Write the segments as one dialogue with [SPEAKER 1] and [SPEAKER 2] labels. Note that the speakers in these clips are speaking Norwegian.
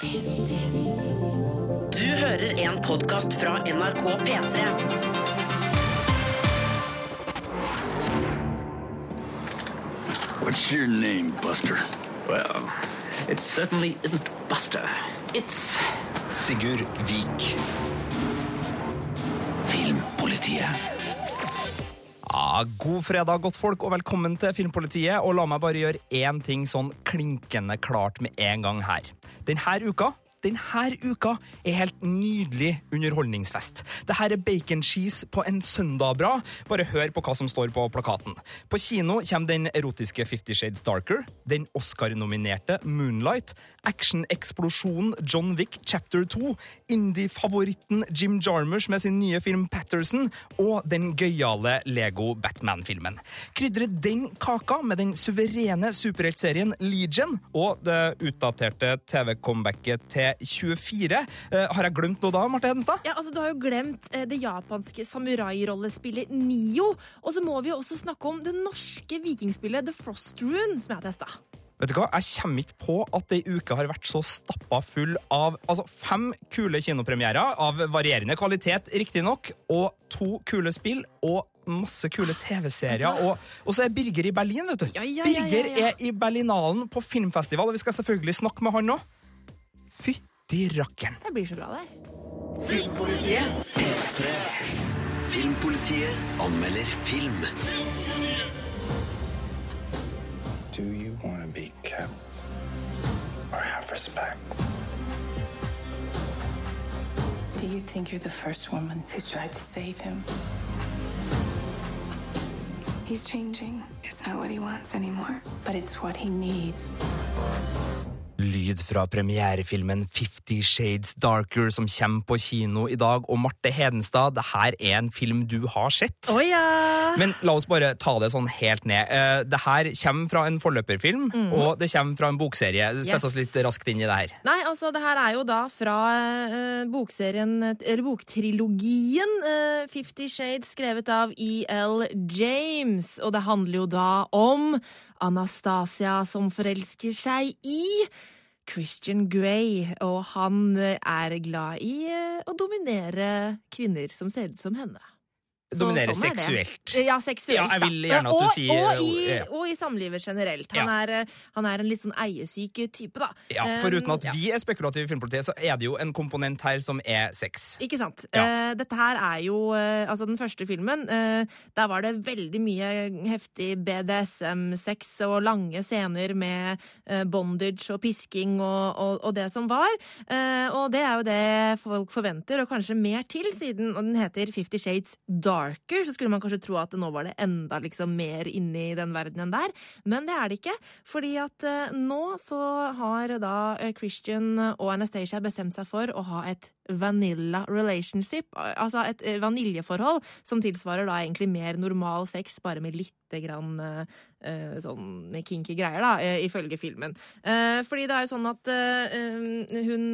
[SPEAKER 1] Du hører en podkast fra NRK P3.
[SPEAKER 2] What's your name, Buster?
[SPEAKER 3] Well, it certainly isn't Buster. It's
[SPEAKER 2] Sigurd Vik. Filmpolitiet.
[SPEAKER 4] God fredag, godt folk, og velkommen til Filmpolitiet. Og la meg bare gjøre én ting sånn klinkende klart med en gang her. Denne uka denne uka er helt nydelig underholdningsfest. Dette er bacon cheese på en søndag bra. Bare hør på hva som står på plakaten. På kino kommer den erotiske Fifty Shades Darker, den Oscar-nominerte Moonlight, actioneksplosjonen John Wick Chapter 2, indie-favoritten Jim Jarmers med sin nye film Patterson og den gøyale Lego Batman-filmen. Krydre den kaka med den suverene superheltserien Legion og det utdaterte TV-comebacket til 24. Eh, har jeg glemt noe da, Marte Hedenstad?
[SPEAKER 5] Ja, altså Du har jo glemt eh, det japanske samurai-rollespillet Nio. Og så må vi jo også snakke om det norske vikingspillet The Frost Rune, som jeg har testa.
[SPEAKER 4] Vet du hva? Jeg kommer ikke på at ei uke har vært så stappa full av altså, fem kule kinopremierer, av varierende kvalitet, riktignok, og to kule spill. og masse kule TV-serier. Og, og, så er Birger i Berlin, vet du.
[SPEAKER 5] Ja, ja, ja,
[SPEAKER 4] Birger er i Berlinalen på filmfestival, og vi skal selvfølgelig snakke med han nå. Fytti rakkeren.
[SPEAKER 5] Det blir så bra der.
[SPEAKER 2] Filmpolitiet anmelder film.
[SPEAKER 6] Respect?
[SPEAKER 7] Do you think you're the first woman who tried to save him?
[SPEAKER 8] He's changing. It's not what he wants anymore.
[SPEAKER 7] But it's what he needs.
[SPEAKER 4] Lyd fra premierefilmen Fifty Shades Darker som kommer på kino i dag. Og Marte Hedenstad, det her er en film du har sett.
[SPEAKER 5] Oh, ja!
[SPEAKER 4] Men la oss bare ta det sånn helt ned. Eh, Det her kommer fra en forløperfilm, og det kommer fra en bokserie. Sett.
[SPEAKER 5] Yes.
[SPEAKER 4] oss litt raskt inn i det her.
[SPEAKER 5] Nei, altså det her er jo da fra eh, bokserien, eller boktrilogien eh, Fifty Shades, skrevet av E.L. James. Og det handler jo da om Anastasia som forelsker seg i Christian Grey, og han er glad i å dominere kvinner som ser ut som henne. Så
[SPEAKER 4] Dominere
[SPEAKER 5] sånn
[SPEAKER 4] seksuelt.
[SPEAKER 5] Ja, seksuelt.
[SPEAKER 4] Ja, jeg vil gjerne at du
[SPEAKER 5] og,
[SPEAKER 4] sier
[SPEAKER 5] og, i,
[SPEAKER 4] ja.
[SPEAKER 5] og i samlivet generelt. Han,
[SPEAKER 4] Ja.
[SPEAKER 5] er, eh, han er en litt sånn eiesyk type, da.
[SPEAKER 4] Ja, Foruten at
[SPEAKER 5] Um, ja.
[SPEAKER 4] vi er spekulative i Filmpolitiet, så er det jo en komponent her som er sex.
[SPEAKER 5] Ikke sant. Eh, dette her er jo eh, Altså, den første filmen, eh, der var det veldig mye heftig BDSM-sex og lange scener med eh, bondage og pisking og, og, og det som var. Eh, og det er jo det folk forventer, og kanskje mer til, siden og den heter Fifty Shades Darker. Så skulle man kanskje tro at nå var det enda liksom mer inni den verdenen der. Men det er det ikke, fordi at eh, nå så har da eh, Christian og Anastacia bestemt seg for å ha et vanilla relationship, altså et eh, vaniljeforhold, som tilsvarer da egentlig mer normal sex, bare med lite grann sånn kinky greier, da, eh, ifølge filmen. Fordi det er jo sånn at hun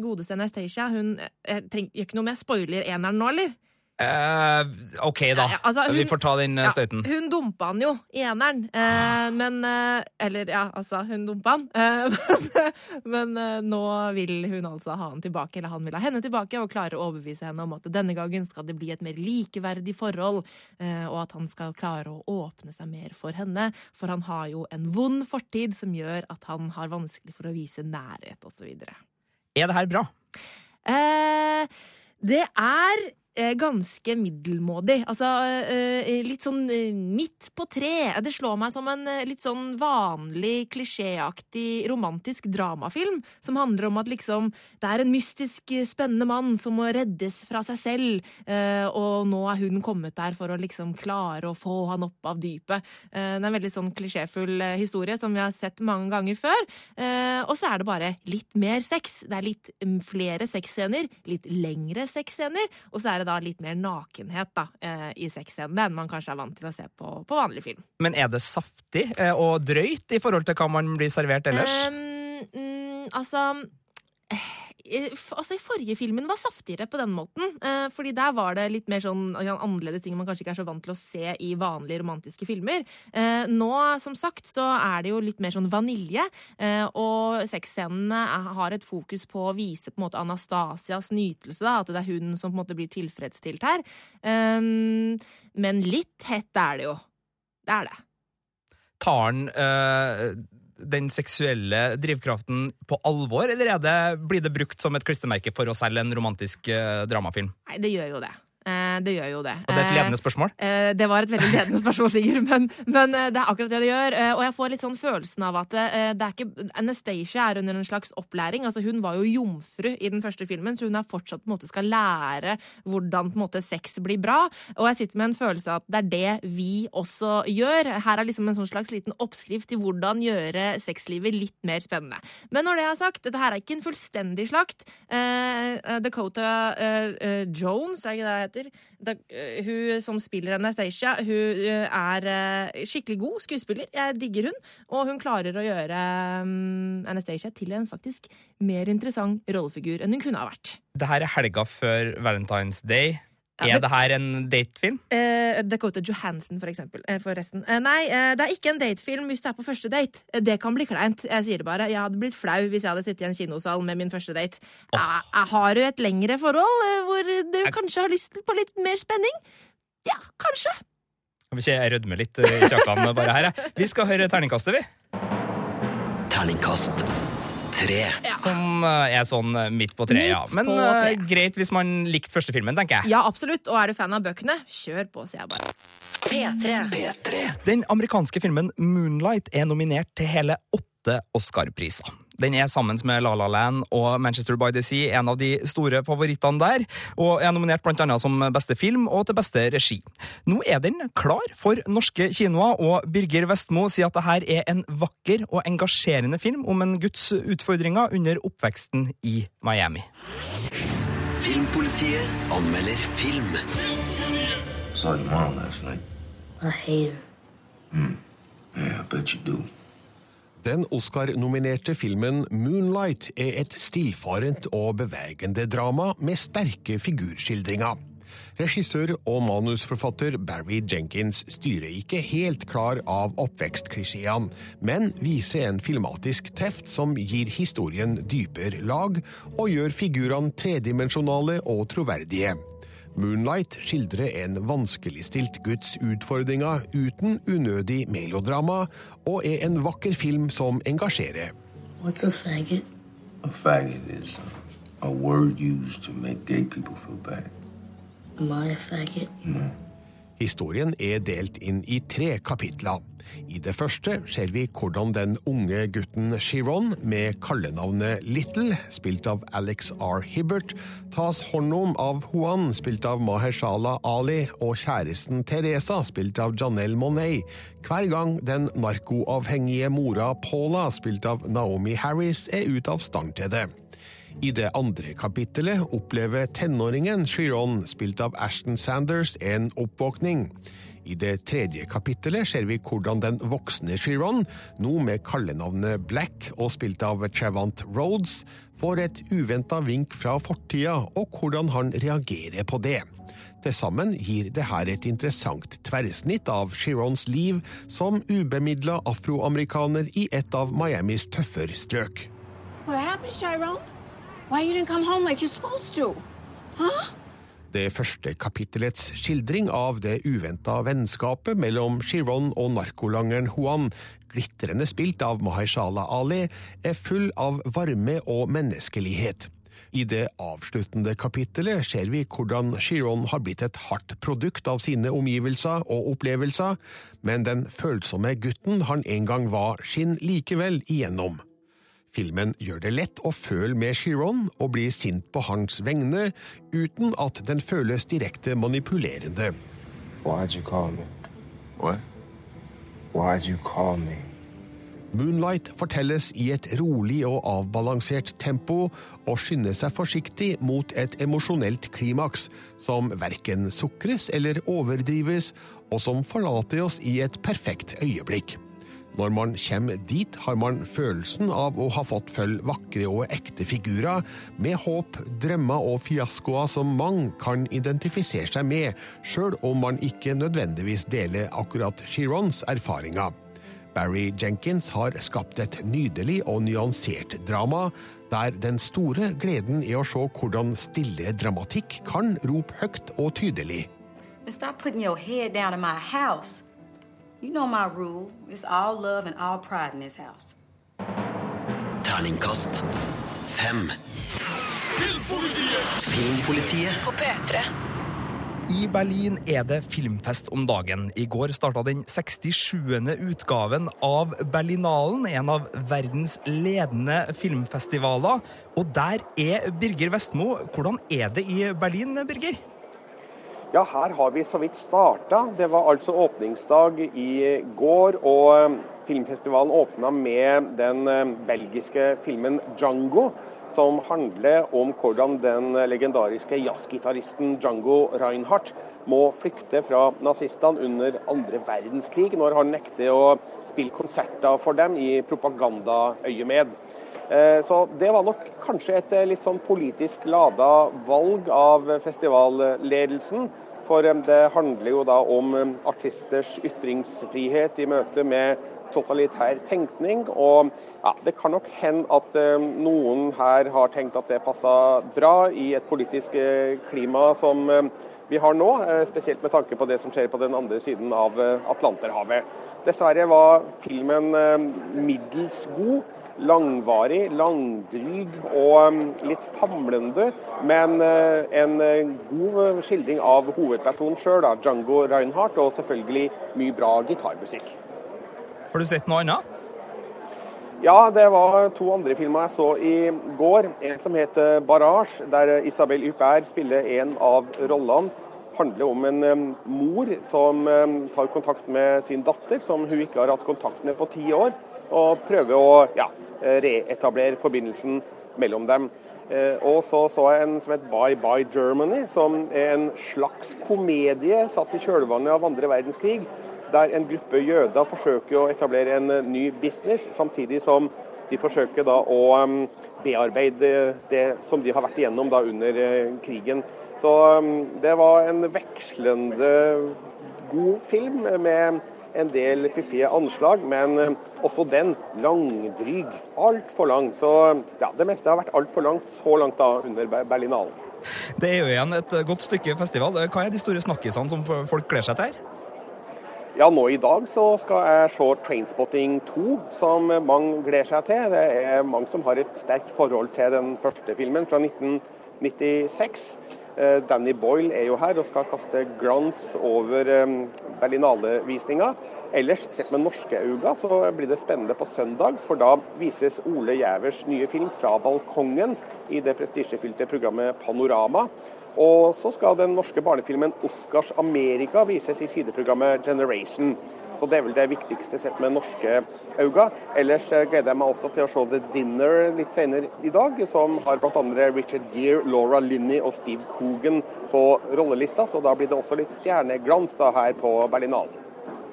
[SPEAKER 5] godeste Anastacia, hun Jeg gjør ikke noe med spoiler eneren nå, eller?
[SPEAKER 4] Eh, OK, da.
[SPEAKER 5] Ja, ja, altså, hun-
[SPEAKER 4] vi får ta den eh,
[SPEAKER 5] Ja,
[SPEAKER 4] støyten.
[SPEAKER 5] hun dumpa han jo i eneren, eh, men eh, Eller, ja, altså, hun dumpa han. Eh, men eh, nå vil hun altså ha han tilbake, eller han vil ha henne tilbake, og klare å overbevise henne om at denne gangen skal det bli et mer likeverdig forhold, og at han skal klare å åpne seg mer for henne, for han har jo en vond fortid som gjør at han har vanskelig for å vise nærhet, osv.
[SPEAKER 4] Er det her bra?
[SPEAKER 5] Det er ganske middelmådig. Altså eh, litt sånn eh, midt på tre. Det slår meg som en eh, litt sånn vanlig, klisjéaktig romantisk dramafilm som handler om at liksom det er en mystisk, eh, spennende mann som må reddes fra seg selv, eh, og nå er hun kommet der for å liksom klare å få han opp av dypet. Eh, det er en veldig sånn klisjéfull eh, historie som vi har sett mange ganger før. Eh, og så er det bare litt mer sex. Det er litt mm, flere sexscener, litt lengre sexscener, og så er det da litt mer nakenhet da, eh, i sexscenene enn man kanskje er vant til å se på, på vanlig film.
[SPEAKER 4] Men er det saftig eh, og drøyt i forhold til hva man blir servert ellers?
[SPEAKER 5] Um, mm, altså altså, I forrige filmen var saftigere på den måten. Eh, fordi der var det litt mer sånn annerledes ting man kanskje ikke er så vant til å se i vanlige romantiske filmer. Eh, nå, som sagt, så er det jo litt mer sånn vanilje. Eh, og sexscenene har et fokus på å vise på en måte Anastasias nytelse. Da, at det er hun som på en måte blir tilfredsstilt her. Eh, men litt hett er det jo. Det er det.
[SPEAKER 4] Tar han eh, den seksuelle drivkraften på alvor, eller er det, blir det brukt som et klistremerke for å selge en romantisk uh, dramafilm?
[SPEAKER 5] Nei, det gjør jo det. Eh, det gjør jo det.
[SPEAKER 4] Og det er et
[SPEAKER 5] Eh,
[SPEAKER 4] ledende spørsmål.
[SPEAKER 5] Eh, Det var et veldig ledende spørsmål, Sigurd, men, men eh, det er akkurat det det gjør. Eh, Og jeg får litt sånn følelsen av at eh, det er ikke Anastacia er under en slags opplæring. Altså Hun var jo jomfru i den første filmen, så hun er fortsatt på en måte skal lære hvordan på en måte sex blir bra. Og jeg sitter med en følelse av at det er det vi også gjør. Her er liksom en sånn slags liten oppskrift til hvordan gjøre sexlivet litt mer spennende. Men når det er sagt, dette her er ikke en fullstendig slakt. Eh, eh, Dakota eh, eh, Jones, er ikke det det heter? Da, eh, hun som spiller Anastacia, hun eh, er eh, skikkelig god skuespiller. Jeg digger hun. Og hun klarer å gjøre um, Anastacia til en faktisk mer interessant rollefigur enn hun kunne ha vært.
[SPEAKER 4] Det her er helga før Valentine's Day.
[SPEAKER 5] Ja,
[SPEAKER 4] Er
[SPEAKER 5] det-
[SPEAKER 4] her en datefilm?
[SPEAKER 5] Uh, Dakota Johansen, for eksempel. Uh, forresten. Uh, nei, eh, det er ikke en datefilm hvis du er på første date. Eh, det kan bli kleint. Jeg sier det bare. Jeg hadde blitt flau hvis jeg hadde sittet i en kinosal med min første date. Eh, eh, har du et lengre forhold eh, hvor du kanskje har lyst på litt mer spenning? Ja, kanskje.
[SPEAKER 4] Kan vi ikke rødme litt i kjakan bare her? jeg? Vi skal høre terningkastet, vi.
[SPEAKER 2] Terningkast tre.
[SPEAKER 4] Som eh, er sånn eh, midt på treet, ja. Men
[SPEAKER 5] tre.
[SPEAKER 4] eh, greit hvis man likte første filmen, tenker jeg.
[SPEAKER 5] Ja, absolutt. Og er du fan av bøkene, kjør på, sier jeg bare.
[SPEAKER 1] P3.
[SPEAKER 2] P3.
[SPEAKER 4] Den amerikanske filmen Moonlight er nominert til hele åtte Oscar-priser. Den er sammen med La La Land og Manchester by the Sea en av de store favorittene der, og er nominert annet som beste film og til beste regi. Nå er den klar for norske kinoer, og Birger Vestmo sier at dette er en vakker og engasjerende film om en guds utfordringer under oppveksten i Miami.
[SPEAKER 2] Filmpolitiet anmelder film.
[SPEAKER 6] Saw your mom last night.
[SPEAKER 9] I hate her.
[SPEAKER 6] Yeah, I bet you do.
[SPEAKER 10] Den Oscar-nominerte filmen Moonlight er et stillfarent og bevegende drama med sterke figurskildringer. Regissør og manusforfatter Barry Jenkins styrer ikke helt klar av oppvekstklisjeene, men viser en filmatisk teft som gir historien dypere lag og gjør figurene tredimensjonale og troverdige. Moonlight skildrer en vanskeligstilt guds utfordringer uten unødig melodrama, og er en vakker film som engasjerer.
[SPEAKER 9] What's a faggot?
[SPEAKER 6] A faggot is a, a word used to make gay people feel bad.
[SPEAKER 9] Am I a faggot?
[SPEAKER 10] Historien er delt inn i tre kapitler. I det første ser vi hvordan den unge gutten Chiron, med kallenavnet Little, spilt av Alex R. Hibbert, tas hånd om av Juan, spilt av Mahershala Ali, og kjæresten Teresa, spilt av Janelle Monet, hver gang den narkoavhengige mora Paula, spilt av Naomi Harris, er ute av stand til det. I det andre kapittelet opplever tenåringen Chiron, spilt av Ashton Sanders, en oppvåkning. I det tredje kapittelet ser vi hvordan den voksne Chiron, nå med kallenavnet Black og spilt av Chavant Rhodes, får et uventa vink fra fortida, og hvordan han reagerer på det. Til sammen gir det her et interessant tverrsnitt av Chirons liv som ubemidla afroamerikaner i et av Miamis tøffere strøk.
[SPEAKER 11] What happened, Chiron? Why you didn't come home like you're supposed to? Huh?
[SPEAKER 10] Det første kapittelets skildring av det uventa vennskapet mellom Chiron og narkolangeren Juan, glitrende spilt av Mahershala Ali, er full av varme og menneskelighet. I det avsluttende kapittelet ser vi hvordan Chiron har blitt et hardt produkt av sine omgivelser og opplevelser, men den følsomme gutten han en gang var, skinner likevel igjennom. Filmen gjør det lett å føle med Chiron og bli sint på hans vegne, uten at den føles direkte manipulerende.
[SPEAKER 6] Why'd you call me? What? Why'd you call me?
[SPEAKER 10] Moonlight fortelles i et rolig og avbalansert tempo, og skynder seg forsiktig mot et emosjonelt klimaks, som verken sukres eller overdrives, og som forlater oss i et perfekt øyeblikk. Når man kommer dit, har man følelsen av å ha fått følge vakre og ekte figurer, med håp, drømmer og fiaskoer som mange kan identifisere seg med, sjøl om man ikke nødvendigvis deler akkurat Chirons erfaringer. Barry Jenkins har skapt et nydelig og nyansert drama, der den store gleden er å se hvordan stille dramatikk kan rope høyt og tydelig.
[SPEAKER 12] Stop putting your head down in. You know my rule. It's all love and all pride in this house.
[SPEAKER 2] Terningkast fem. Filmpolitiet.
[SPEAKER 1] På P3.
[SPEAKER 4] I Berlin er det filmfest om dagen. I går starta den 67. utgaven av Berlinalen, en av verdens ledende filmfestivaler. Og der er Birger Vestmo. Hvordan er det i Berlin, Birger?
[SPEAKER 13] Ja, her har vi så vidt starta. Det var altså åpningsdag i går. Og eh, filmfestivalen åpna med den eh, belgiske filmen 'Django'. Som handler om hvordan den legendariske jazzgitaristen Django Reinhardt må flykte fra nazistene under andre verdenskrig, når han nekter å spille konserter for dem i propagandaøyemed. Eh, Så det var nok kanskje et eh, litt sånn politisk lada valg av festivalledelsen. For eh, det handler jo da om artisters ytringsfrihet i møte med totalitær tenkning. Og ja, det kan nok hende at noen her har tenkt at det passa bra i et politisk klima som vi har nå, spesielt med tanke på det som skjer på den andre siden av Atlanterhavet. Dessverre var filmen middels god. Langvarig, langdryg og um, litt famlende, men uh, en uh, god skildring av hovedpersonen sjøl, Django Reinhardt, og selvfølgelig mye bra gitarmusikk.
[SPEAKER 4] Har du sett noe annet?
[SPEAKER 13] Ja, det var to andre filmer jeg så i går. En som heter 'Barrage', der Isabel Huppert spiller en av rollene. handler om en um, mor som um, tar kontakt med sin datter, som hun ikke har hatt kontakt med på ti år, og prøve å ja, reetablere forbindelsen mellom dem. Eh, og så så jeg en som het Bye Bye Germany, som er en slags komedie satt i kjølvannet av andre verdenskrig, der en gruppe jøder forsøker å etablere en eh, ny business, samtidig som de forsøker da å um, bearbeide det som de har vært igjennom da under eh, krigen. Så um, det var en vekslende god film med en del fiffige anslag, men eh, også den langdryg. Altfor lang. Så ja, det meste har vært altfor langt så langt da under Ber- Berlinalen.
[SPEAKER 4] Det er jo igjen et godt stykke festival. Hva er de store snakkisene som folk gleder seg til her?
[SPEAKER 13] Ja, nå i dag så skal jeg se 'Trainspotting 2', som mange gleder seg til. Det er mange som har et sterkt forhold til den første filmen fra 1996. Eh, Danny Boyle er jo her og skal kaste glans over eh, Berlinale-visninga. Ellers, sett med norske øyne, så blir det spennende på søndag, for da vises Ole Gjævers nye film 'Fra balkongen' i det prestisjefylte programmet Panorama. Og så skal den norske barnefilmen 'Oscars Amerika' vises i sideprogrammet 'Generation'. Så det er vel det viktigste sett med norske øyne. Ellers gleder jeg meg også til å se 'The Dinner' litt senere i dag, som har bl.a. Richard Gere, Laura Linney og Steve Coogan på rollelista. Så da blir det også litt stjerneglans da her på Berlinalen.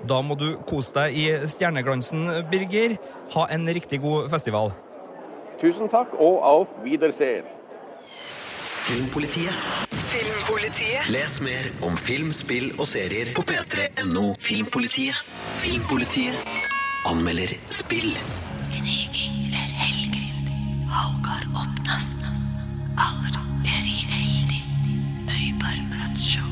[SPEAKER 4] Da må du kose deg i stjerneglansen, Birger. Ha en riktig god festival.
[SPEAKER 13] Tusen takk, og auf Wiedersehen.
[SPEAKER 2] Filmpolitiet.
[SPEAKER 1] Filmpolitiet.
[SPEAKER 2] Les mer om film, spill og serier på p3.no Filmpolitiet. Filmpolitiet anmelder spill.
[SPEAKER 14] er helgrind, haugar. Aller er i eldig, øybarmer at sjå.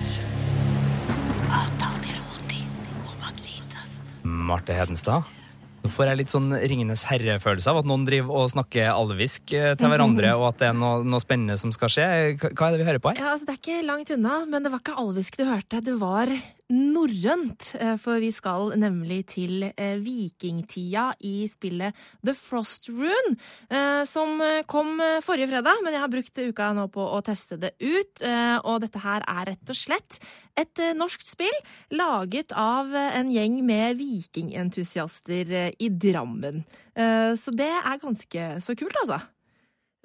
[SPEAKER 14] er i om at litas.
[SPEAKER 4] Marte Hedenstad. Nå får jeg litt sånn Ringenes herre-følelse av at noen driver og snakker alvisk eh, til hverandre, og at det er noe, noe spennende som skal skje. Hva er det vi hører på her?
[SPEAKER 5] Ja, altså, det er ikke langt unna, men det var ikke alvisk du hørte. Det var norrønt. eh, For vi skal nemlig til eh, vikingtida i spillet The Frost Rune, eh, som kom forrige fredag, men jeg har brukt uka nå på å teste det ut. Og dette her er rett og slett et norsk spill laget av en gjeng med vikingentusiaster i Drammen. Så det er ganske så kult, altså.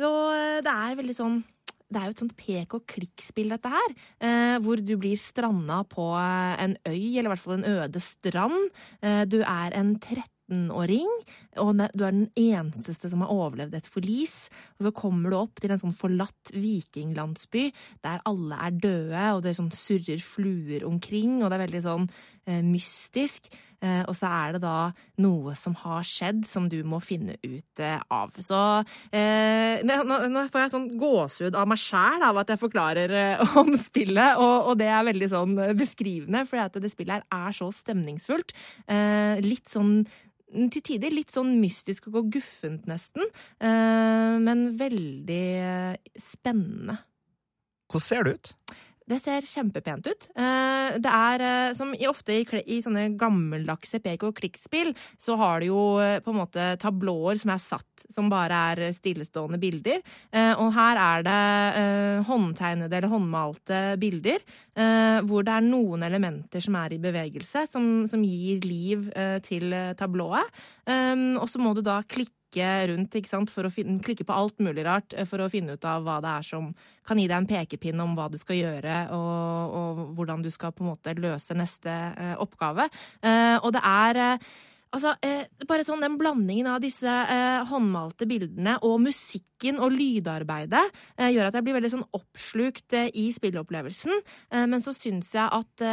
[SPEAKER 5] Og det er veldig sånn det er jo et sånt pek og klikk-spill, dette her. Eh, hvor du blir stranda på eh, en øy, eller i hvert fall en øde strand. Eh, du er en 13-åring, og du er den eneste som har overlevd et forlis. Og så kommer du opp til en sånn forlatt vikinglandsby der alle er døde, og det er sånn surrer fluer omkring, og det er veldig sånn mystisk. Eh, og så er det da noe som har skjedd, som du må finne ut eh, av. Så eh, nå, nå får jeg sånn gåsehud av meg sjæl av at jeg forklarer eh, om spillet, og, og det er veldig sånn eh, beskrivende, for det spillet her er så stemningsfullt. Eh, litt sånn til tider litt sånn mystisk og guffent, nesten, eh, men veldig eh, spennende.
[SPEAKER 4] Hvordan ser det ut?
[SPEAKER 5] Det ser kjempepent ut. Eh, Det er, eh, som ofte i i sånne gammeldagse pek og klikk-spill, så har du jo eh, på en måte tablåer som er satt, som bare er stillestående bilder. Og her er det håndtegnede eller håndmalte bilder, hvor det er noen elementer som er i bevegelse, som, som gir liv til tablået. Og så må du da klikke rundt, ikke sant, for å finne, klikke på alt mulig rart eh, for å finne ut av hva det er som kan gi deg en pekepinn om hva du skal gjøre, og, og hvordan du skal på en måte løse neste eh, oppgave. Eh, og det er eh, Altså, eh, bare sånn den blandingen av disse eh, håndmalte bildene og musikken og lydarbeidet gjør at jeg blir veldig sånn oppslukt i spilleopplevelsen. Men så syns jeg at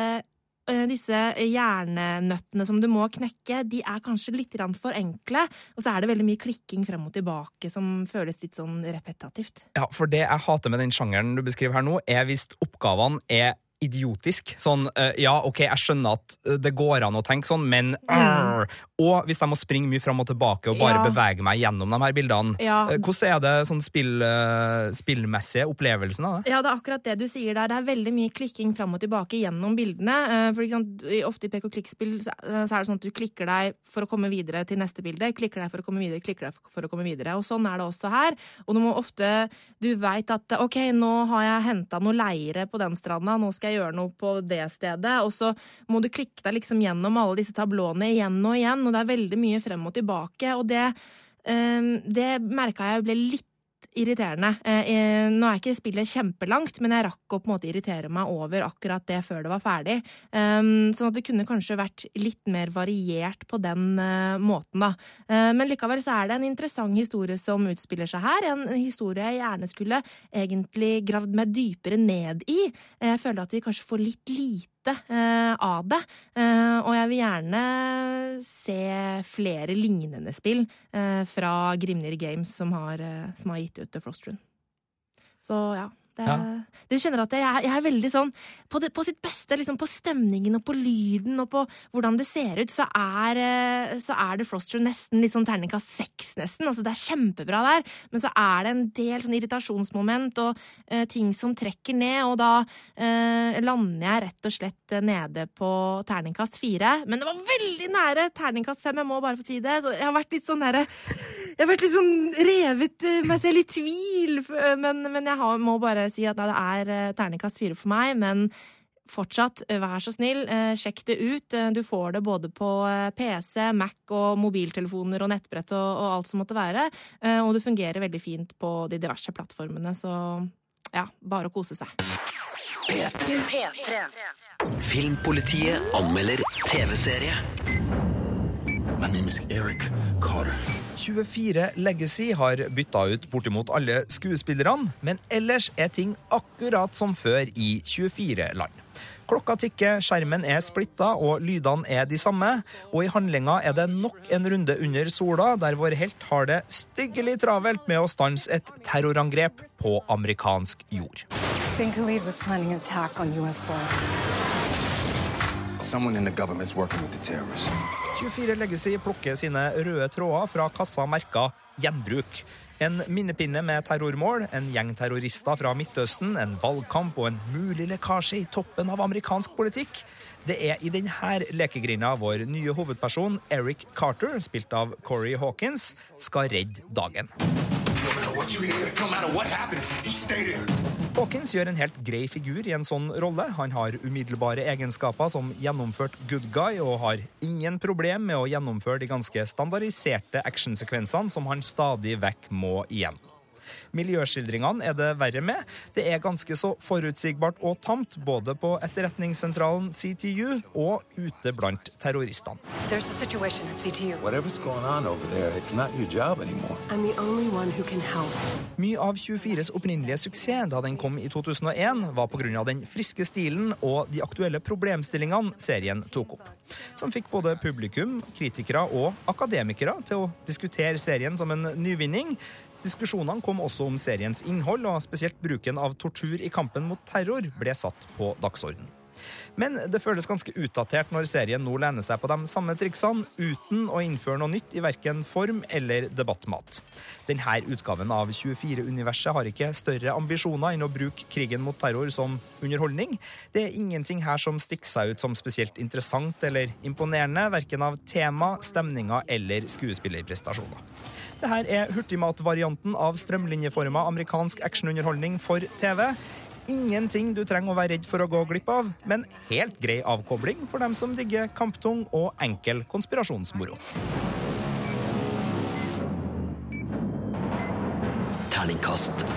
[SPEAKER 5] disse hjernenøttene som du må knekke, de er kanskje litt for enkle. Og så er det veldig mye klikking frem og tilbake som føles litt sånn repetativt.
[SPEAKER 4] Ja, for det jeg hater med den sjangeren du beskriver her nå, er hvis oppgavene er idiotisk. Sånn, eh, ja, ok, jeg skjønner at eh, det går an å tenke sånn, men arr. Og hvis jeg må springe mye fram og tilbake og bare
[SPEAKER 5] Ja.
[SPEAKER 4] bevege meg gjennom de her bildene.
[SPEAKER 5] Ja.
[SPEAKER 4] Eh, Hvordan er det sånn spill, spillmessige opplevelsen av det?
[SPEAKER 5] Ja, det er akkurat det du sier der. Det er veldig mye klikking fram og tilbake gjennom bildene. For eksempel, ofte i pek og klikk-spill så er det sånn at du klikker deg for å komme videre til neste bilde, klikker deg for å komme videre, klikker deg for å komme videre. Og sånn er det også her. Og du må ofte Du veit at OK, nå har jeg henta noe leire på den stranda, nå skal jeg gjøre noe på det stedet. Og så må du klikke deg liksom gjennom alle disse tablåene igjen og igjen, og det er veldig mye frem og tilbake. Og det, eh, det merka jeg ble litt irriterende. Eh, eh, nå er ikke spillet kjempelangt, men jeg rakk å på en måte irritere meg over akkurat det før det var ferdig. Um, sånn at det kunne kanskje vært litt mer variert på den eh, måten, da. Men likevel så er det en interessant historie som utspiller seg her. En historie jeg gjerne skulle egentlig gravd meg dypere ned i. Jeg føler at vi kanskje får litt lite eh, av det. Eh, og jeg vil gjerne se flere lignende spill eh, fra Grimnir Games som har, som har gitt ut The Frostrun. Så ja. Det,
[SPEAKER 4] Ja.
[SPEAKER 5] Dere skjønner at jeg, jeg er veldig sånn på, det, på sitt beste, liksom på stemningen og på lyden og på hvordan det ser ut, så er, eh, så er The Froster nesten litt sånn terningkast seks, nesten. Altså, det er kjempebra der, men så er det en del sånn irritasjonsmoment og eh, ting som trekker ned, og da eh, lander jeg rett og slett eh, nede på terningkast fire. Men det var veldig nære terningkast fem, jeg må bare få si det. Så jeg har vært litt sånn derre Jeg har vært litt sånn revet eh, meg selv i tvil, eh, men, men jeg har, må bare si at det er eh, terningkast fire for meg. Men fortsatt, vær så snill, sjekk det ut. Du får det både på PC, Mac og mobiltelefoner og nettbrett og, og alt som måtte være. Og det fungerer veldig fint på de diverse plattformene, så ja, bare å kose seg.
[SPEAKER 2] Filmpolitiet anmelder TV-serie.
[SPEAKER 6] My name is Eric Carter.
[SPEAKER 4] 24 Legacy har bytta ut bortimot alle skuespillerne, men ellers er ting akkurat som før i 24 land. Klokka tikker, skjermen er splitta, og lydene er de samme. Og i handlinga er det nok en runde under sola, der vår helt har det styggelig travelt med å stanse et terrorangrep på amerikansk jord.
[SPEAKER 15] Bin Khalid was planning attack on U.S. soil.
[SPEAKER 6] Someone in the government's working with the terrorists.
[SPEAKER 4] 24 Legacy plukker sine røde tråder fra kassa merka gjenbruk. En minnepinne med terrormål, en gjeng terrorister fra Midtøsten, en valgkamp og en mulig lekkasje i toppen av amerikansk politikk. Det er i denne lekegrinda vår nye hovedperson, Eric Carter, spilt av Corey Hawkins, skal redde dagen.
[SPEAKER 6] No
[SPEAKER 4] Hawkins gjør en helt grei figur i en sånn rolle. Han har umiddelbare egenskaper som gjennomført good guy, og har ingen problem med å gjennomføre de ganske standardiserte actionsekvensene som han stadig vekk må igjen. Miljøskildringene er det verre med. Det er ganske så forutsigbart og tamt, både på etterretningssentralen CTU og ute blant terroristene. Mye av 24s opprinnelige suksess da den kom i 2001, var pga. den friske stilen og de aktuelle problemstillingene serien tok opp. Som fikk både publikum, kritikere og akademikere til å diskutere serien som en nyvinning. Diskusjonene kom også om seriens innhold, og spesielt bruken av tortur i kampen mot terror ble satt på dagsorden. Men det føles ganske utdatert når serien nå lener seg på de samme triksene, uten å innføre noe nytt i verken form eller debattmat. Denne utgaven av 24-universet har ikke større ambisjoner enn å bruke krigen mot terror som underholdning. Det er ingenting her som stikker seg ut som spesielt interessant eller imponerende, verken av tema, stemninger eller skuespillerprestasjoner. Dette er hurtigmatvarianten av strømlinjeforma amerikansk actionunderholdning for TV. Ingenting du trenger å være redd for å gå glipp av, men helt grei avkobling for dem som digger kamptung og enkel konspirasjonsmoro.
[SPEAKER 2] Terningkast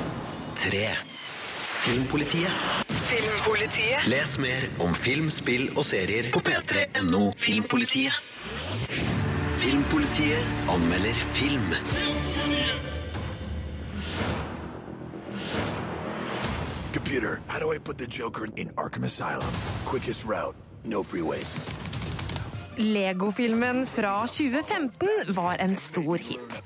[SPEAKER 2] tre. Filmpolitiet.
[SPEAKER 1] Filmpolitiet.
[SPEAKER 2] Les mer om film, spill og serier på p3.no Filmpolitiet. Filmpolitiet anmelder film.
[SPEAKER 16] Computer, how do I put the Joker in Arkham Asylum? Quickest route, no freeways.
[SPEAKER 5] Lego-filmen fra 2015 var en stor hit.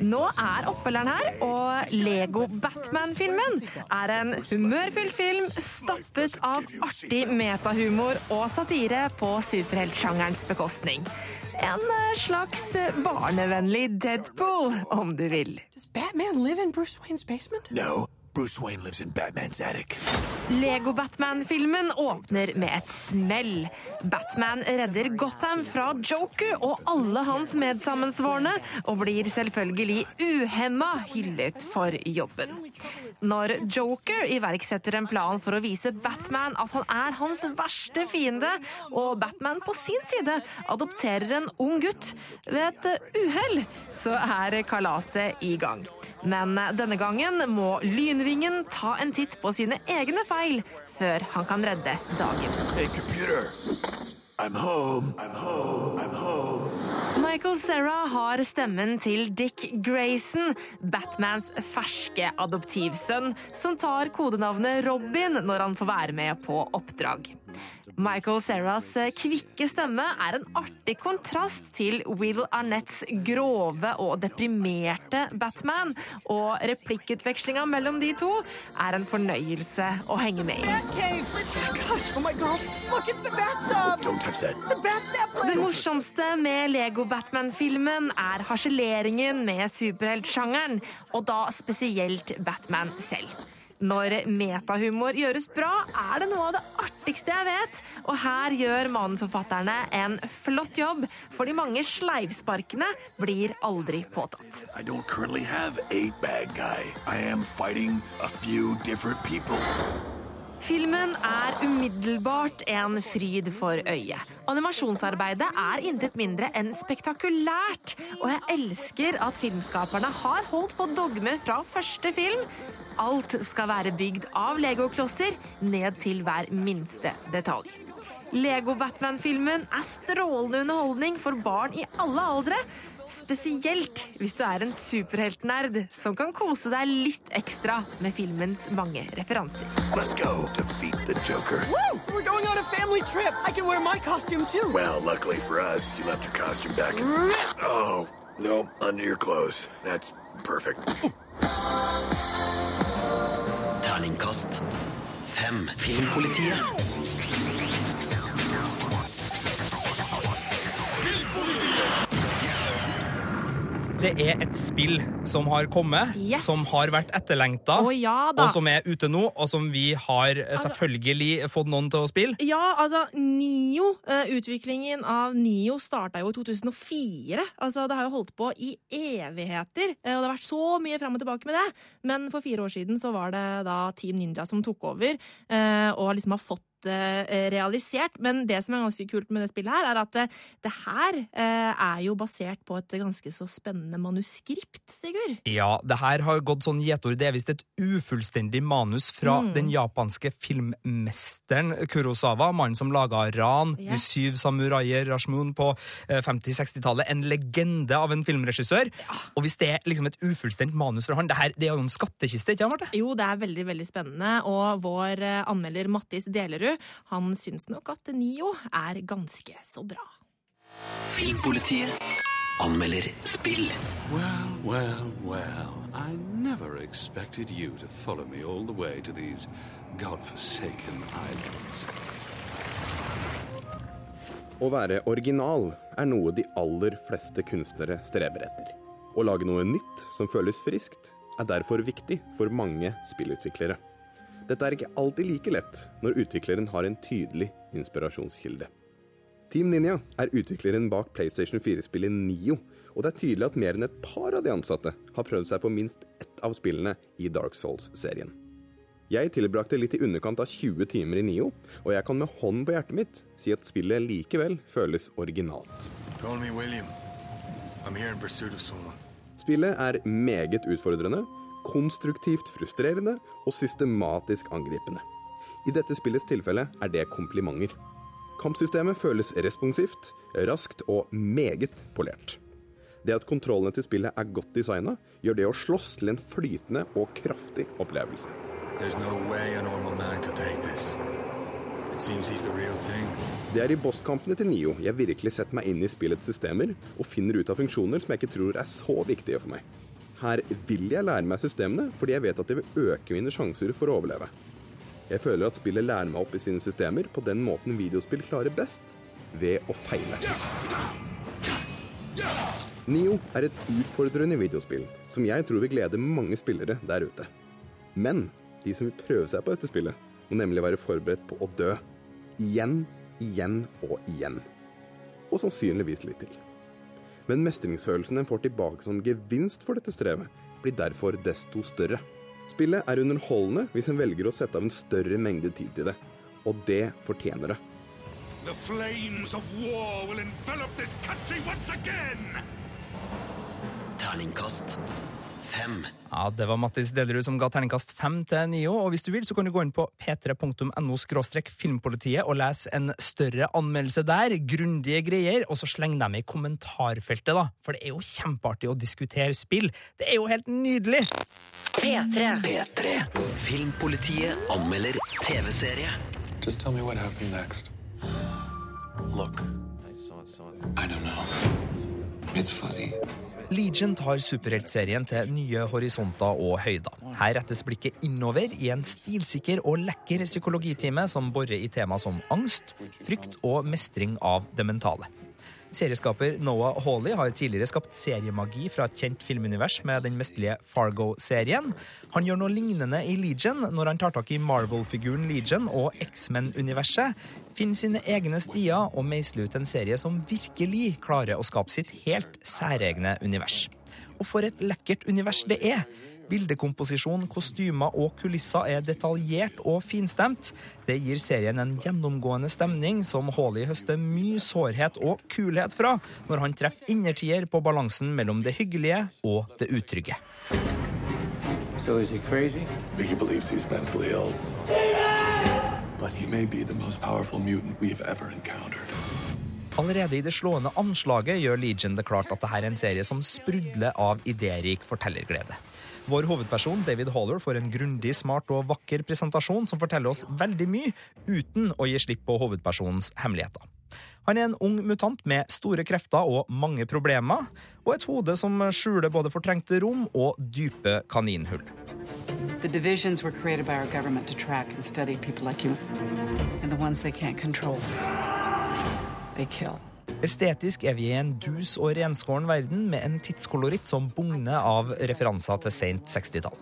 [SPEAKER 5] Nå er oppfølgeren her, og Lego Batman-filmen er en humørfylt film stappet av artig metahumor og satire på superheltsjangerens bekostning. En eh, slags barnevennlig Deadpool, om du vil.
[SPEAKER 11] Batman live in Bruce Wayne's basement?
[SPEAKER 16] No, Bruce Wayne lives in Batman's attic.
[SPEAKER 5] Lego-Batman-filmen åpner med et smell. Batman redder Gotham fra Joker og alle hans medsammensvorne, og blir selvfølgelig uhemma hyllet for jobben. Når Joker iverksetter en plan for å vise Batman at han er hans verste fiende, og Batman på sin side adopterer en ung gutt ved et uhell, så er kalaset i gang. Men denne gangen må Lynvingen ta en titt på sine egne feil før han kan redde dagen.
[SPEAKER 16] Hey, computer. I'm home. I'm home. I'm home.
[SPEAKER 5] Michael Cera har stemmen til Dick Grayson, Batmans ferske adoptivsønn, som tar kodenavnet Robin når han får være med på oppdrag. Michael Ceras kvikke stemme er en artig kontrast til Will Arnett's grove og deprimerte Batman, og replikkutvekslinga mellom de to er en fornøyelse å henge med i.
[SPEAKER 11] Oh
[SPEAKER 5] Det morsomste med Lego Batman-filmen er harseleringen med superheltsjangeren, og da spesielt Batman selv. Når metahumor gjøres bra, er det noe av det artigste jeg vet. Og her gjør manusforfatterne en flott jobb, for de mange sleivsparkene blir aldri påtatt.
[SPEAKER 16] I don't currently have a bad guy. I am fighting a.
[SPEAKER 5] Filmen er umiddelbart en fryd for øyet. Animasjonsarbeidet er intet mindre enn spektakulært, og jeg elsker at filmskaperne har holdt på dogme fra første film. Alt skal være bygd av legoklosser, ned til hver minste detalj. Lego Batman-filmen er strålende underholdning for barn i alle aldre. Spesielt hvis du er en superheltnerd som kan kose deg litt ekstra med filmens mange referanser.
[SPEAKER 16] Let's go defeat the Joker.
[SPEAKER 11] Woo! We're going on a family trip. I can wear my costume too.
[SPEAKER 16] Well, luckily for us, you left your costume back in. Oh, no, under your clothes. That's perfect.
[SPEAKER 2] Terningkast fem. Filmpolitiet.
[SPEAKER 4] Det er et spill som har kommet,
[SPEAKER 5] Yes.
[SPEAKER 4] som har vært etterlengta,
[SPEAKER 5] oh, ja
[SPEAKER 4] og som er ute nå, og som vi har eh, selvfølgelig fått noen til å spille.
[SPEAKER 5] Ja, altså, Nio, eh, utviklingen av Nio starta jo i 2004. Altså, Det har jo holdt på i evigheter, eh, og det har vært så mye fram og tilbake med det. Men for fire år siden så var det da Team Ninja som tok over, og liksom har fått realisert. Men det som er ganske kult med det spillet her, er at det, det her eh, er jo basert på et ganske så spennende manuskript, Sigurd.
[SPEAKER 4] Ja, det her har gått sånn gjetord. Det er visst et ufullstendig manus fra
[SPEAKER 5] Mm.
[SPEAKER 4] den japanske filmmesteren Kurosawa, mannen som laga Ran, De syv samuraier, Rashmoon på eh, 50-60-tallet. En legende av en filmregissør. Og hvis det er liksom et ufullstendig manus fra han, det, her, det er jo en skattkiste, ikke sant, Marte?
[SPEAKER 5] Jo, det er veldig veldig spennende, og vår eh, anmelder Mattis Delerud han syns nok at Nio er ganske så bra.
[SPEAKER 2] Filmpolitiet anmelder spill.
[SPEAKER 17] Well, well, well. I never expected you to follow me all the way to these godforsaken islands.
[SPEAKER 18] Å være original er noe de aller fleste kunstnere streber etter. Å lage noe nytt som føles friskt, er derfor viktig for mange spillutviklere. Dette er ikke alltid like lett når utvikleren har en tydelig inspirasjonskilde. Team Ninja er utvikleren bak PlayStation 4-spillet Nio, og det er tydelig at mer enn et par av de ansatte har prøvd seg på minst ett av spillene i Dark Souls-serien. Jeg tilbrakte litt i underkant av 20 timer i Nio, og jeg kan med hånden på hjertet mitt si at spillet likevel føles originalt. Spillet er meget utfordrende, konstruktivt frustrerende og systematisk angripende. I dette spillets tilfelle er det komplimenter. Kampsystemet føles responsivt, raskt og meget polert. Det at kontrollene til spillet er godt designa, gjør det å slåss til en flytende og kraftig opplevelse. Det er i bosskampene til Nio jeg virkelig setter meg inn i spillets systemer og finner ut av funksjoner som jeg ikke tror er så viktige for meg. Her vil jeg lære meg systemene fordi jeg vet at det vil øke mine sjanser for å overleve. Jeg føler at spillet lærer meg opp i sine systemer på den måten videospill klarer best, ved å feile. Nio er et utfordrende videospill som jeg tror vil glede mange spillere der ute. Men de som vil prøve seg på dette spillet, må nemlig være forberedt på å dø. Igjen, igjen og igjen. Og sannsynligvis litt til. Men mestringsfølelsen en får tilbake som gevinst for dette strevet, blir derfor desto større. Spillet er underholdende hvis en velger å sette av en større mengde tid til det. Og det fortjener det.
[SPEAKER 17] The flames of war will envelop this country once again!
[SPEAKER 2] Terningkast fem.
[SPEAKER 4] Ja, Det var Mattis Delerud som ga terningkast fem til Nio. Og hvis du vil, så kan du gå inn på p3.no filmpolitiet og lese en større anmeldelse der. Grundige greier. Og så sleng dem i kommentarfeltet, da. For det er jo kjempeartig å diskutere spill. Det er jo helt nydelig!
[SPEAKER 1] P3.
[SPEAKER 2] P3. Filmpolitiet anmelder TV-serie.
[SPEAKER 6] Just tell me what happened next.
[SPEAKER 16] Look.
[SPEAKER 6] I don't know. It's fuzzy.
[SPEAKER 4] Legion tar superheltserien til nye horisonter og høyder. Her rettes blikket innover i en stilsikker og lekker psykologitime som borer i tema som angst, frykt og mestring av det mentale. Serieskaper Noah Hawley har tidligere skapt seriemagi fra et kjent filmunivers med den mesterlige Fargo-serien. Han gjør noe lignende i Legion når han tar tak i Marvel-figuren Legion og X-Men-universet, finner sine egne stier og meisler ut en serie som virkelig klarer å skape sitt helt særegne univers. Og for et lekkert univers det er! Bildekomposisjon, kostymer og kulisser er detaljert og finstemt. Det gir serien en gjennomgående stemning som Hawley høster mye sårhet og kulhet fra når han treffer innertier på balansen mellom det hyggelige og det utrygge.
[SPEAKER 6] So is he crazy? Biggie believes he's mentally ill. But he may be the most powerful mutant we've ever encountered.
[SPEAKER 4] Allerede i det slående anslaget gjør Legion det klart at dette er en serie som sprudler av idérik fortellerglede. Vår hovedperson David Haller får en grundig, smart og vakker presentasjon som forteller oss veldig mye, uten å gi slipp på hovedpersonens hemmeligheter. Han er en ung mutant med store krefter og mange problemer, og et hode som skjuler både fortrengte rom og dype kaninhull.
[SPEAKER 19] The divisions were created by our government to track and study people like you. And the ones they can't control, they kill.
[SPEAKER 4] Estetisk er vi i en dus og renskåren verden med en tidskoloritt som bugner av referanser til sent 60-tall.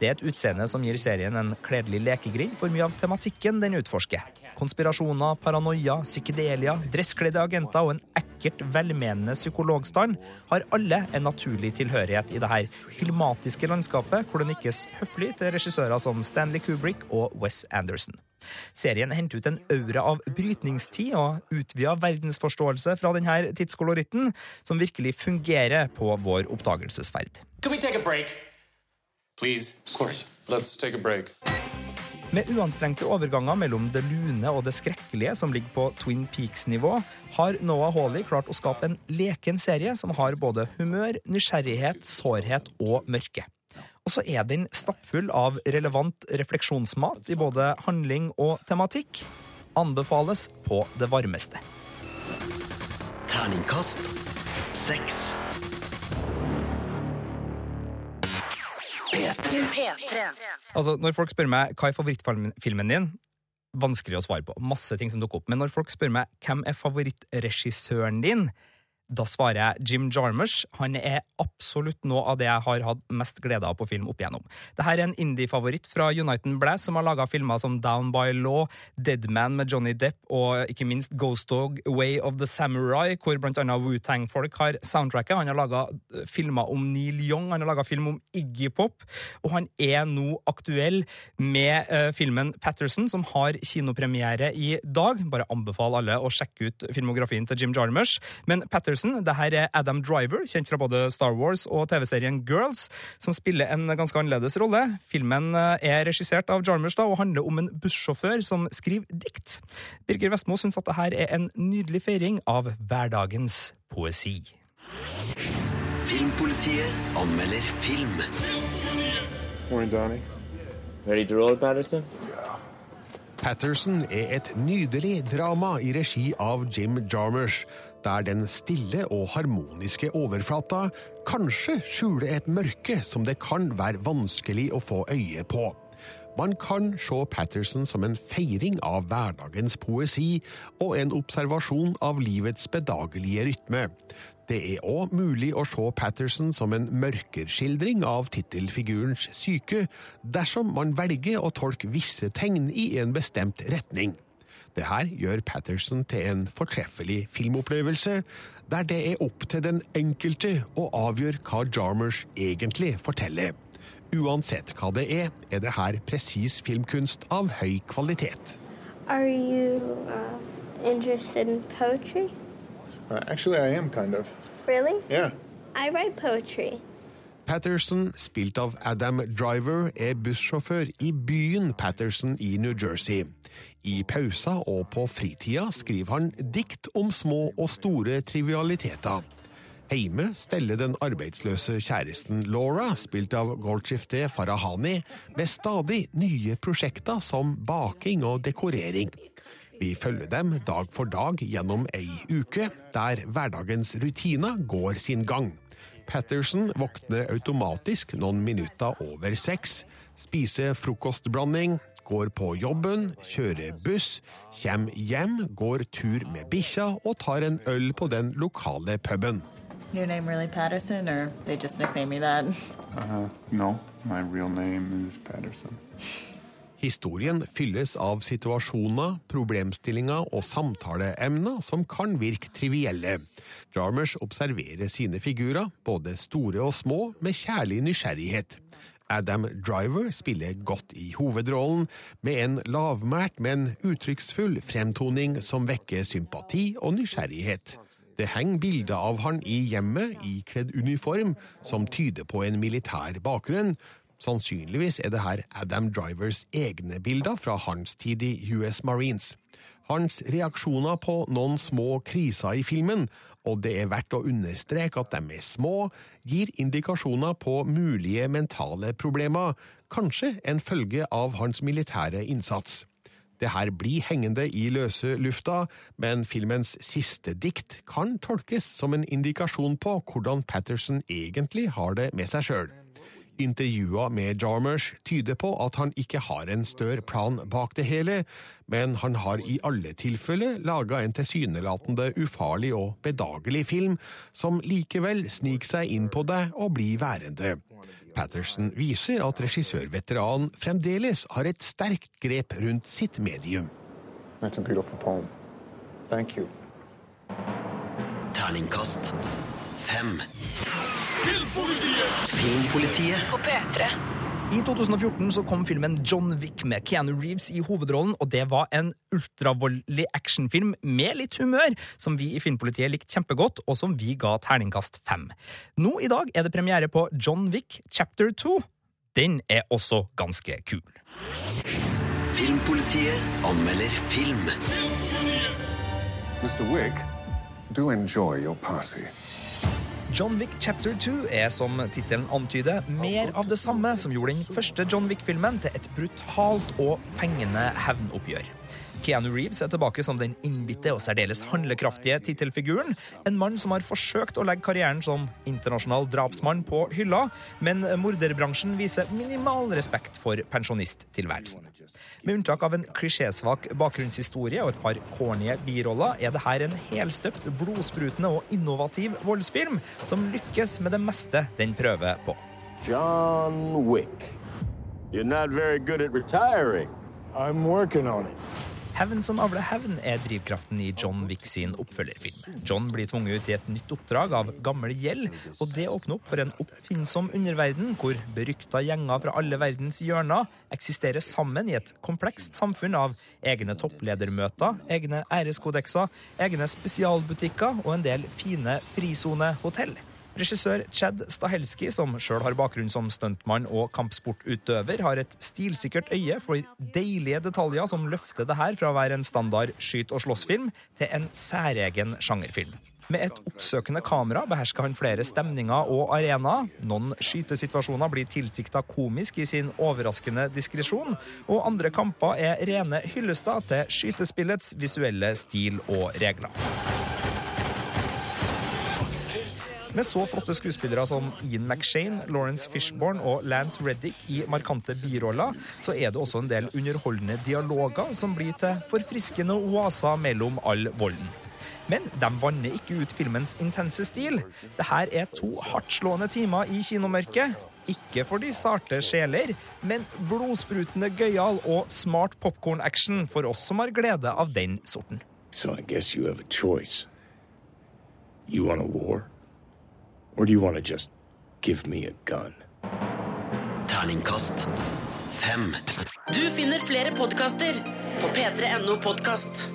[SPEAKER 4] Det er et utseende som gir serien en kledelig lekegrind for mye av tematikken den utforsker. Konspirasjoner, paranoia, psykedelia, dresskledde agenter og en ekkelt velmenende psykologstand har alle en naturlig tilhørighet i dette filmatiske landskapet hvor det nikkes høflig til regissører som Stanley Kubrick og Wes Anderson. Serien henter ut en aura av brytningstid og utvida verdensforståelse fra denne tidskoloritten, som virkelig fungerer på vår oppdagelsesferd. Med uanstrengte overganger mellom det lune og det skrekkelige som ligger på Twin Peaks-nivå, har Noah Hawley klart å skape en leken serie som har både humør, nysgjerrighet, sårhet og mørke. Og så er den stappfull av relevant refleksjonsmat i både handling og tematikk. Anbefales på det varmeste.
[SPEAKER 2] Terningkast seks.
[SPEAKER 4] Altså, Når folk spør meg hva er favorittfilmen din, vanskelig å svare på. Masse ting som dukker opp. Men når folk spør meg hvem er favorittregissøren din, da svarer jeg Jim Jarmusch. Han er absolutt noe av det jeg har hatt mest glede av på film opp igjennom. Dette er en indie-favoritt fra United Blast, som har laga filmer som Down by Law, Dead Man med Johnny Depp og ikke minst Ghost Dog, Way of the Samurai, hvor blant annet Wu-Tang-folk har soundtracket. Han har laga filmer om Neil Young, han har laga film om Iggy Pop, og han er nå aktuell med uh, filmen Patterson, som har kinopremiere i dag. Bare anbefal alle å sjekke ut filmografien til Jim Jarmusch. Men Patterson Patterson. Det her er Adam Driver, kjent fra både Star Wars og TV-serien Girls, som spiller en ganske annerledes rolle. Filmen eh, er regissert av Jarmers da, og handler om en bussjåfør som skriver dikt. Birger Vestmo syns at det her er en nydelig feiring av hverdagens poesi.
[SPEAKER 2] Filmpolitiet anmelder film.
[SPEAKER 6] Morning, Donnie.
[SPEAKER 3] Ready to roll, Patterson?
[SPEAKER 10] Patterson er et nydelig drama i regi av Jim Jarmusch, der den stille og harmoniske overflata kanskje skjuler et mørke som det kan være vanskelig å få øye på. Man kan se Patterson som en feiring av hverdagens poesi og en observasjon av livets bedagelige rytme. Det er òg mulig å se Patterson som en mørkerskildring av tittelfigurens syke, dersom man velger å tolke visse tegn i en bestemt retning. Det her gjør Patterson til en fortreffelig filmopplevelse, der det er opp til den enkelte å avgjøre hva Jarmers egentlig forteller. Uansett hva det er, er det her presis filmkunst av høy kvalitet.
[SPEAKER 20] Are you uh, interested in poetry?
[SPEAKER 6] Uh, actually, I am kind of.
[SPEAKER 20] Really?
[SPEAKER 6] Yeah.
[SPEAKER 20] I write poetry.
[SPEAKER 10] Patterson, spilt av Adam Driver, er bussjåfør i byen Patterson i New Jersey. I pausa og på fritida skriver han dikt om små og store trivialiteter. Heime steller den arbeidsløse kjæresten Laura, spilt av Goldshifte Farahani, med stadig nye prosjekter som baking og dekorering. Vi følger dem dag for dag gjennom ei uke, der hverdagens rutiner går sin gang. Patterson våkner automatisk noen minutter over seks, spiser frokostblanding, går på jobben, kjører buss, kommer hjem, går tur med bikkja og tar en øl på den lokale puben.
[SPEAKER 21] Your name really Patterson, or they just nicknamed me that?
[SPEAKER 6] Uh, no, my real name is Patterson.
[SPEAKER 10] Historien fylles av situasjoner, problemstillinger og samtaleemner som kan virke trivielle. Jarmers observerer sine figurer, både store og små, med kjærlig nysgjerrighet. Adam Driver spiller godt i hovedrollen, med en lavmælt, men uttrykksfull fremtoning som vekker sympati og nysgjerrighet. Det henger bilder av han i hjemmet, ikledd uniform, som tyder på en militær bakgrunn. Sannsynligvis er det her Adam Drivers egne bilder fra hans tid i US Marines. Hans reaksjoner på noen små kriser i filmen, og det er verdt å understreke at de er små, gir indikasjoner på mulige mentale problemer, kanskje en følge av hans militære innsats. Det her blir hengende i løse lufta, men filmens siste dikt kan tolkes som en indikasjon på hvordan Patterson egentlig har det med seg sjøl. Intervjuer med Jarmers tyder på at han ikke har en større plan bak det hele, men han har i alle tilfeller laga en tilsynelatende ufarlig og bedagelig film, som likevel sniker seg inn på deg og blir værende. Patterson viser at regissørveteranen fremdeles har et sterkt grep rundt sitt medium.
[SPEAKER 2] Terningkast fem.
[SPEAKER 1] Filmpolitiet
[SPEAKER 2] Filmpolitiet
[SPEAKER 1] på P3.
[SPEAKER 4] I 2014 så kom filmen John Wick med Keanu Reeves i hovedrollen, og det var en ultravoldelig actionfilm med litt humør, som vi i Filmpolitiet likte kjempegodt, og som vi ga terningkast fem. Nå i dag er det premiere på John Wick chapter 2. Den er også ganske kul.
[SPEAKER 2] Filmpolitiet anmelder film.
[SPEAKER 6] Mr. Wick, do enjoy your party.
[SPEAKER 4] John Wick chapter 2 er, som tittelen antyder, mer av det samme som gjorde den første John Wick-filmen til et brutalt og fengende hevnoppgjør. Keanu Reeves er tilbake som den innbitte og særdeles handlekraftige tittelfiguren. En mann som har forsøkt å legge karrieren som internasjonal drapsmann på hylla, men morderbransjen viser minimal respekt for pensjonisttilværelsen. Med unntak av en klisjésvak bakgrunnshistorie og et par cornye biroller, er det her en helstøpt, blodsprutende og innovativ voldsfilm som lykkes med det meste den prøver på.
[SPEAKER 22] John Wick. You're not very good at retiring. I'm working on it.
[SPEAKER 4] Hevn som avler hevn er drivkraften i John Wick sin oppfølgerfilm. John blir tvunget ut i et nytt oppdrag av gammel gjeld, og det åpner opp for en oppfinnsom underverden hvor berykta gjenger fra alle verdens hjørner eksisterer sammen i et komplekst samfunn av egne toppledermøter, egne æreskodekser, egne spesialbutikker og en del fine frisonehotell. Regissør Chad Stahelski, som sjøl har bakgrunn som stuntmann og kampsportutøver, har et stilsikkert øye for deilige detaljer som løfter det her fra å være en standard skyt- og slåssfilm til en særegen sjangerfilm. Med et oppsøkende kamera behersker han flere stemninger og arenaer. Noen skytesituasjoner blir tilsikta komisk i sin overraskende diskresjon, og andre kamper er rene hyllester til skytespillets visuelle stil og regler. Med så flotte skuespillere som Ian McShane, Lawrence Fishburne og Lance Reddick i markante biroller, så er det også en del underholdende dialoger som blir til forfriskende oaser mellom all volden. Men de vanner ikke ut filmens intense stil. Dette er to hardtslående timer i kinomørket. Ikke for de sarte sjeler, men blodsprutende gøyal og smart popkorn-action for oss som har glede av den sorten.
[SPEAKER 22] So I guess you have a choice. You want a war? Or do you want to just give me a gun?
[SPEAKER 2] Terningkast fem.
[SPEAKER 1] Du finner flere podkaster på p3.no podkast.